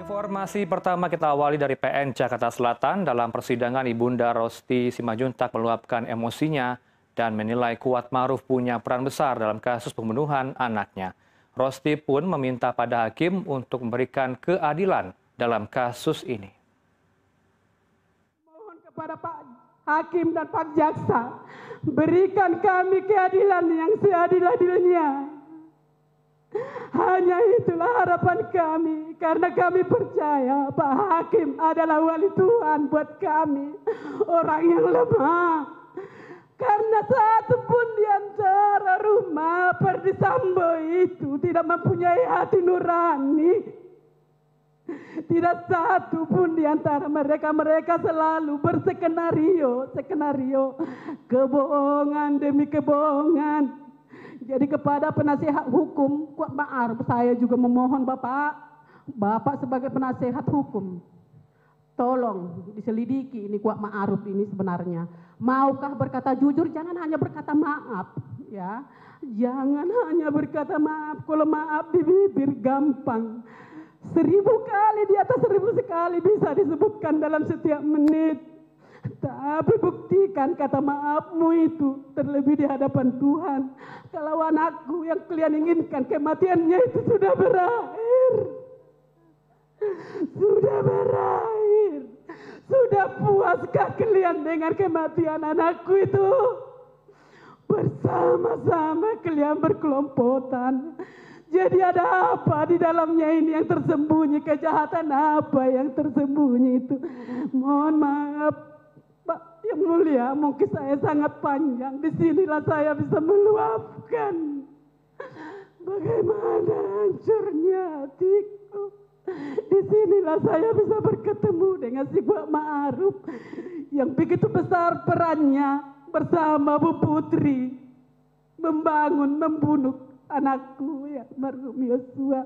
Informasi pertama kita awali dari PN Jakarta Selatan. Dalam persidangan Ibunda Rosti Simajuntak meluapkan emosinya dan menilai Kuat Maruf punya peran besar dalam kasus pembunuhan anaknya. Rosti pun meminta pada hakim untuk memberikan keadilan dalam kasus ini. Mohon kepada Pak Hakim dan Pak Jaksa, berikan kami keadilan yang seadil-adilnya. Hanya itulah harapan kami karena kami percaya Pak Hakim adalah wali Tuhan buat kami orang yang lemah. Karena satu pun di antara rumah Perdisambo itu tidak mempunyai hati nurani. Tidak satu pun di antara mereka, mereka selalu berskenario, skenario kebohongan demi kebohongan. Jadi kepada penasihat hukum, kuat ma'aruf, saya juga memohon Bapak, Bapak sebagai penasihat hukum, tolong diselidiki ini kuat ma'aruf ini sebenarnya. Maukah berkata jujur, jangan hanya berkata maaf, ya. Jangan hanya berkata maaf, kalau maaf di bibir gampang. Seribu kali di atas seribu sekali bisa disebutkan dalam setiap menit. Tapi buktikan kata maafmu itu terlebih di hadapan Tuhan. Kalau anakku yang kalian inginkan kematiannya itu sudah berakhir. Sudah berakhir. Sudah puaskah kalian dengan kematian anakku itu? Bersama-sama kalian berkelompotan. Jadi ada apa di dalamnya ini yang tersembunyi? Kejahatan apa yang tersembunyi itu? Mohon maaf mulia, mungkin saya sangat panjang. Di sinilah saya bisa meluapkan. Bagaimana hancurnya hatiku. Di sinilah saya bisa berketemu dengan si Buat Ma'aruf. Yang begitu besar perannya bersama Bu Putri. Membangun, membunuh anakku ya, marhum Yosua.